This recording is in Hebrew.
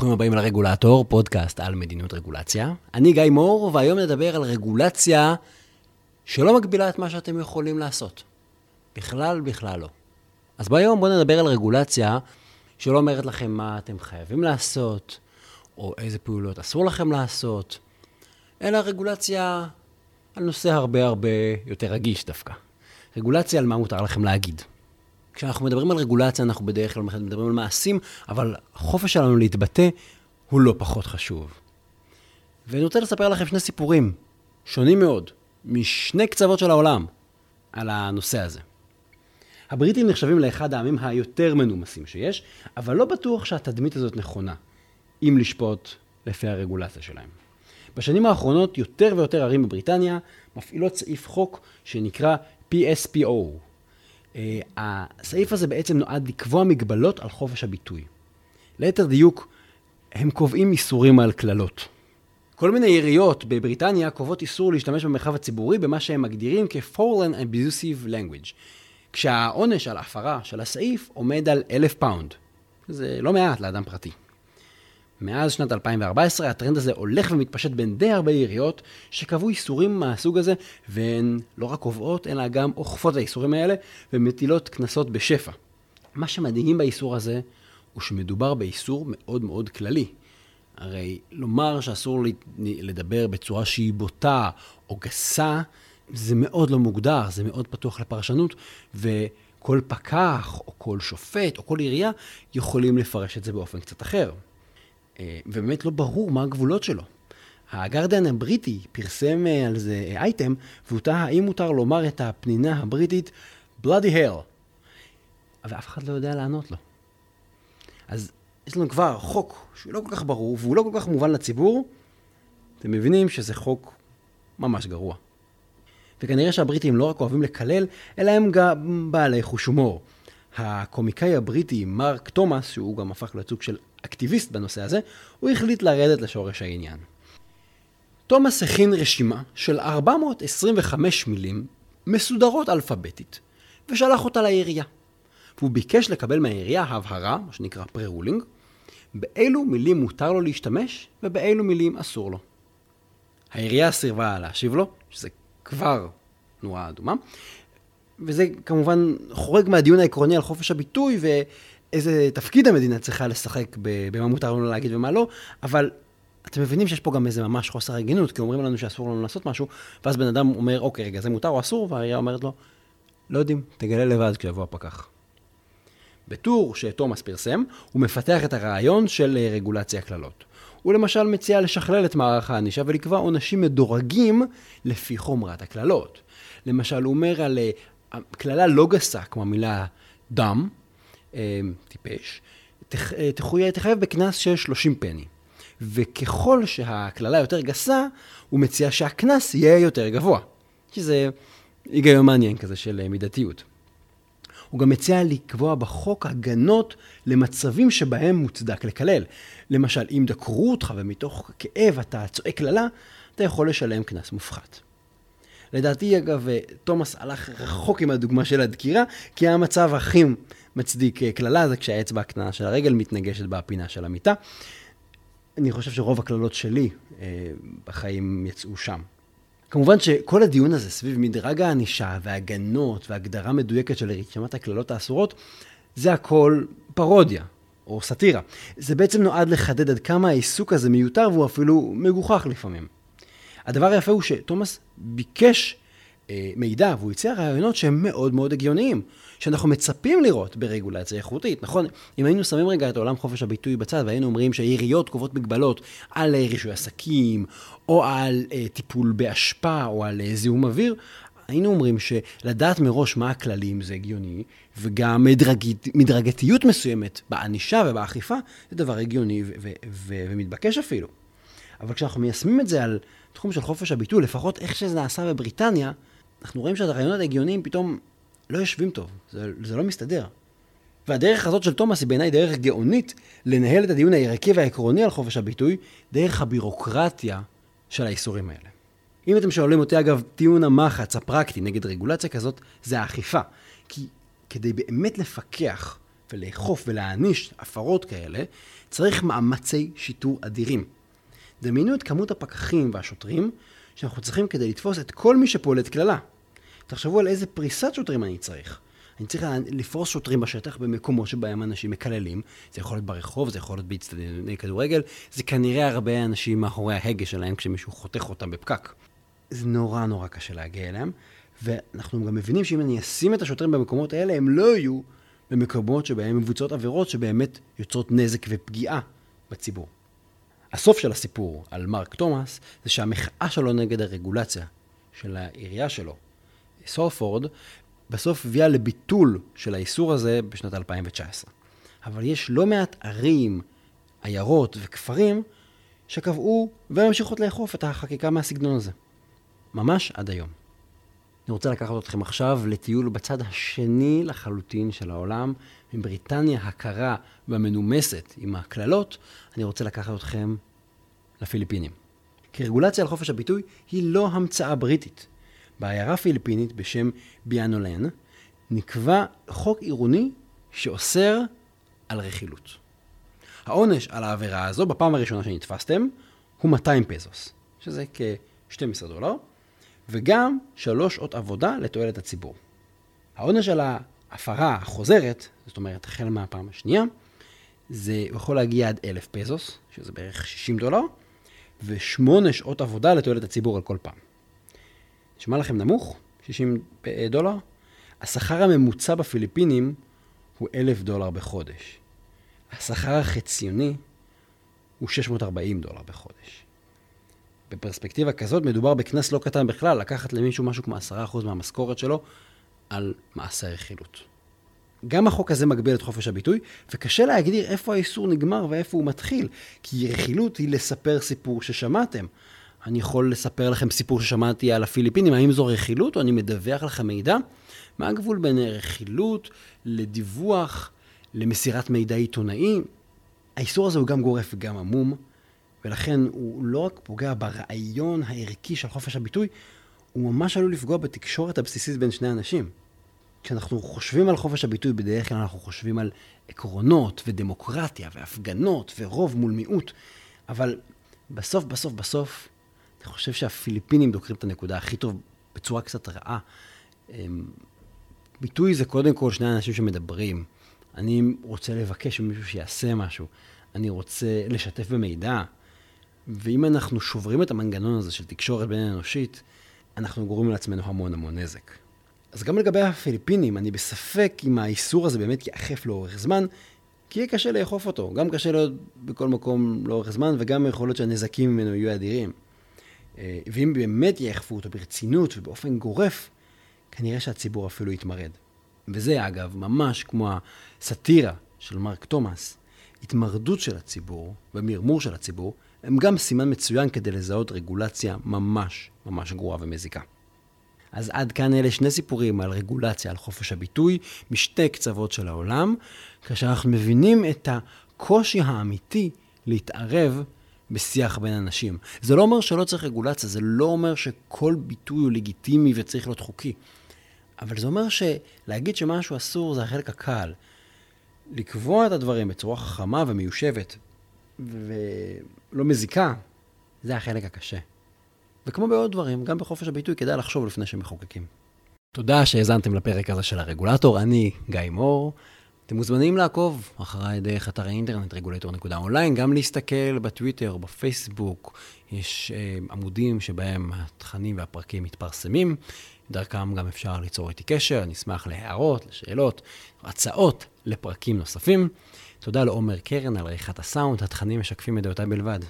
ברוכים הבאים לרגולטור, פודקאסט על מדיניות רגולציה. אני גיא מור, והיום נדבר על רגולציה שלא מגבילה את מה שאתם יכולים לעשות. בכלל, בכלל לא. אז ביום בואו נדבר על רגולציה שלא אומרת לכם מה אתם חייבים לעשות, או איזה פעולות אסור לכם לעשות, אלא רגולציה על נושא הרבה הרבה יותר רגיש דווקא. רגולציה על מה מותר לכם להגיד. כשאנחנו מדברים על רגולציה, אנחנו בדרך כלל מדברים על מעשים, אבל החופש שלנו להתבטא הוא לא פחות חשוב. ואני רוצה לספר לכם שני סיפורים שונים מאוד, משני קצוות של העולם, על הנושא הזה. הבריטים נחשבים לאחד העמים היותר מנומסים שיש, אבל לא בטוח שהתדמית הזאת נכונה, אם לשפוט לפי הרגולציה שלהם. בשנים האחרונות יותר ויותר ערים בבריטניה מפעילות סעיף חוק שנקרא PSPO, הסעיף הזה בעצם נועד לקבוע מגבלות על חופש הביטוי. ליתר דיוק, הם קובעים איסורים על קללות. כל מיני עיריות בבריטניה קובעות איסור להשתמש במרחב הציבורי במה שהם מגדירים כ- foul and abusive language, כשהעונש על הפרה של הסעיף עומד על אלף פאונד. זה לא מעט לאדם פרטי. מאז שנת 2014 הטרנד הזה הולך ומתפשט בין די הרבה עיריות שקבעו איסורים מהסוג הזה, והן לא רק קובעות, אלא גם אוכפות האיסורים האלה ומטילות קנסות בשפע. מה שמדהים באיסור הזה, הוא שמדובר באיסור מאוד מאוד כללי. הרי לומר שאסור לדבר בצורה שהיא בוטה או גסה, זה מאוד לא מוגדר, זה מאוד פתוח לפרשנות, וכל פקח או כל שופט או כל עירייה יכולים לפרש את זה באופן קצת אחר. אה, ובאמת לא ברור מה הגבולות שלו. הגרדיאן הבריטי פרסם אה, על זה אייטם, והוא תהה האם מותר לומר את הפנינה הבריטית bloody hell. ואף אחד לא יודע לענות לו. אז יש לנו כבר חוק שהוא לא כל כך ברור, והוא לא כל כך מובן לציבור, אתם מבינים שזה חוק ממש גרוע. וכנראה שהבריטים לא רק אוהבים לקלל, אלא הם גם בעלי חוש הומור. הקומיקאי הבריטי מרק תומאס, שהוא גם הפך לסוג של אקטיביסט בנושא הזה, הוא החליט לרדת לשורש העניין. תומאס הכין רשימה של 425 מילים מסודרות אלפביתית, ושלח אותה לעירייה. והוא ביקש לקבל מהעירייה הבהרה, מה שנקרא פרה-רולינג, באילו מילים מותר לו להשתמש ובאילו מילים אסור לו. העירייה סירבה להשיב לו, שזה כבר תנועה אדומה, וזה כמובן חורג מהדיון העקרוני על חופש הביטוי ואיזה תפקיד המדינה צריכה לשחק במה מותר לנו להגיד ומה לא, אבל אתם מבינים שיש פה גם איזה ממש חוסר הגינות, כי אומרים לנו שאסור לנו לעשות משהו, ואז בן אדם אומר, אוקיי, רגע, זה מותר או אסור? והעירייה אומרת לו, לא יודעים, תגלה לבד כשיבוא הפקח. בטור שתומאס פרסם, הוא מפתח את הרעיון של אה, רגולציה קללות. הוא למשל מציע לשכלל את מערך הענישה ולקבוע עונשים מדורגים לפי חומרת הקללות. למשל, הוא אומר על אה, קללה לא גסה, כמו המילה דם, אה, טיפש, אה, תחייב בקנס של 30 פני. וככל שהקללה יותר גסה, הוא מציע שהקנס יהיה יותר גבוה. שזה היגיון מעניין כזה של מידתיות. הוא גם מציע לקבוע בחוק הגנות למצבים שבהם מוצדק לקלל. למשל, אם דקרו אותך ומתוך כאב אתה צועק קללה, אתה יכול לשלם קנס מופחת. לדעתי, אגב, תומאס הלך רחוק עם הדוגמה של הדקירה, כי המצב הכי מצדיק אה, קללה זה כשהאצבע הקטנה של הרגל מתנגשת בפינה של המיטה. אני חושב שרוב הקללות שלי אה, בחיים יצאו שם. כמובן שכל הדיון הזה סביב מדרג הענישה וההגנות והגדרה מדויקת של רשימת הקללות האסורות, זה הכל פרודיה או סאטירה. זה בעצם נועד לחדד עד כמה העיסוק הזה מיותר והוא אפילו מגוחך לפעמים. הדבר היפה הוא שתומאס ביקש אה, מידע והוא הציע רעיונות שהם מאוד מאוד הגיוניים, שאנחנו מצפים לראות ברגולציה איכותית, נכון? אם היינו שמים רגע את עולם חופש הביטוי בצד והיינו אומרים שהעיריות קובעות מגבלות על אה, רישוי עסקים, או על אה, טיפול באשפה, או על אה, זיהום אוויר, היינו אומרים שלדעת מראש מה הכללים זה הגיוני, וגם מדרגית, מדרגתיות מסוימת בענישה ובאכיפה זה דבר הגיוני ו- ו- ו- ומתבקש אפילו. אבל כשאנחנו מיישמים את זה על תחום של חופש הביטוי, לפחות איך שזה נעשה בבריטניה, אנחנו רואים שהרעיונות ההגיוניים פתאום לא יושבים טוב, זה, זה לא מסתדר. והדרך הזאת של תומאס היא בעיניי דרך גאונית לנהל את הדיון הערכי והעקרוני על חופש הביטוי, דרך הבירוקרטיה של האיסורים האלה. אם אתם שואלים אותי, אגב, טיעון המחץ הפרקטי נגד רגולציה כזאת, זה האכיפה. כי כדי באמת לפקח ולאכוף ולהעניש הפרות כאלה, צריך מאמצי שיטור אדירים. דמיינו את כמות הפקחים והשוטרים שאנחנו צריכים כדי לתפוס את כל מי שפולט קללה. תחשבו על איזה פריסת שוטרים אני צריך. אני צריך לפרוס שוטרים בשטח במקומות שבהם אנשים מקללים. זה יכול להיות ברחוב, זה יכול להיות באצטדיוני כדורגל. זה כנראה הרבה אנשים מאחורי ההגה שלהם כשמישהו חותך אותם בפקק. זה נורא נורא קשה להגיע אליהם, ואנחנו גם מבינים שאם אני אשים את השוטרים במקומות האלה, הם לא יהיו במקומות שבהם מבוצעות עבירות שבאמת יוצרות נזק ופגיעה בציבור. הסוף של הסיפור על מרק תומאס זה שהמחאה שלו נגד הרגולציה של העירייה שלו, סורפורד, בסוף הביאה לביטול של האיסור הזה בשנת 2019. אבל יש לא מעט ערים, עיירות וכפרים שקבעו וממשיכות לאכוף את החקיקה מהסגנון הזה. ממש עד היום. אני רוצה לקחת אתכם עכשיו לטיול בצד השני לחלוטין של העולם, מבריטניה הקרה והמנומסת עם הקללות, אני רוצה לקחת אתכם לפיליפינים. כי רגולציה על חופש הביטוי היא לא המצאה בריטית. בעיירה פיליפינית בשם ביאנולן נקבע חוק עירוני שאוסר על רכילות. העונש על העבירה הזו בפעם הראשונה שנתפסתם הוא 200 פזוס, שזה כ-12 דולר, וגם שלוש שעות עבודה לתועלת הציבור. העונש על ההפרה החוזרת, זאת אומרת, החל מהפעם השנייה, זה יכול להגיע עד אלף פזוס, שזה בערך 60 דולר, ושמונה שעות עבודה לתועלת הציבור על כל פעם. נשמע לכם נמוך? 60 דולר? השכר הממוצע בפיליפינים הוא אלף דולר בחודש. השכר החציוני הוא 640 דולר בחודש. בפרספקטיבה כזאת מדובר בקנס לא קטן בכלל, לקחת למישהו משהו כמו 10% מהמשכורת שלו על מעשה רכילות. גם החוק הזה מגביל את חופש הביטוי, וקשה להגדיר איפה האיסור נגמר ואיפה הוא מתחיל, כי רכילות היא לספר סיפור ששמעתם. אני יכול לספר לכם סיפור ששמעתי על הפיליפינים, האם זו רכילות או אני מדווח לכם מידע? מה הגבול בין רכילות לדיווח, למסירת מידע עיתונאי? האיסור הזה הוא גם גורף וגם עמום, ולכן הוא לא רק פוגע ברעיון הערכי של חופש הביטוי, הוא ממש עלול לפגוע בתקשורת הבסיסית בין שני אנשים. כשאנחנו חושבים על חופש הביטוי, בדרך כלל אנחנו חושבים על עקרונות ודמוקרטיה והפגנות ורוב מול מיעוט, אבל בסוף, בסוף, בסוף, אני חושב שהפיליפינים דוקרים את הנקודה הכי טוב בצורה קצת רעה. אמ, ביטוי זה קודם כל שני אנשים שמדברים. אני רוצה לבקש ממישהו שיעשה משהו. אני רוצה לשתף במידע. ואם אנחנו שוברים את המנגנון הזה של תקשורת בין אנושית, אנחנו גורמים לעצמנו המון המון נזק. אז גם לגבי הפיליפינים, אני בספק אם האיסור הזה באמת ייאכף לאורך זמן, כי יהיה קשה לאכוף אותו. גם קשה להיות בכל מקום לאורך זמן, וגם יכול להיות שהנזקים ממנו יהיו אדירים. אה, ואם באמת יאכפו אותו ברצינות ובאופן גורף, כנראה שהציבור אפילו יתמרד. וזה אגב, ממש כמו הסאטירה של מרק תומאס, התמרדות של הציבור ומרמור של הציבור, הם גם סימן מצוין כדי לזהות רגולציה ממש ממש גרועה ומזיקה. אז עד כאן אלה שני סיפורים על רגולציה, על חופש הביטוי, משתי קצוות של העולם, כאשר אנחנו מבינים את הקושי האמיתי להתערב בשיח בין אנשים. זה לא אומר שלא צריך רגולציה, זה לא אומר שכל ביטוי הוא לגיטימי וצריך להיות חוקי. אבל זה אומר שלהגיד שמשהו אסור זה החלק הקל. לקבוע את הדברים בצורה חכמה ומיושבת ולא מזיקה, זה החלק הקשה. וכמו בעוד דברים, גם בחופש הביטוי כדאי לחשוב לפני שמחוקקים. תודה שהאזנתם לפרק הזה של הרגולטור, אני גיא מור. אתם מוזמנים לעקוב אחריי דרך אתר האינטרנט רגולטור.אונליין, גם להסתכל בטוויטר, בפייסבוק, יש אה, עמודים שבהם התכנים והפרקים מתפרסמים. דרכם גם אפשר ליצור איתי קשר, אני אשמח להערות, לשאלות, הצעות לפרקים נוספים. תודה לעומר קרן על עריכת הסאונד, התכנים משקפים את דעותיי בלבד.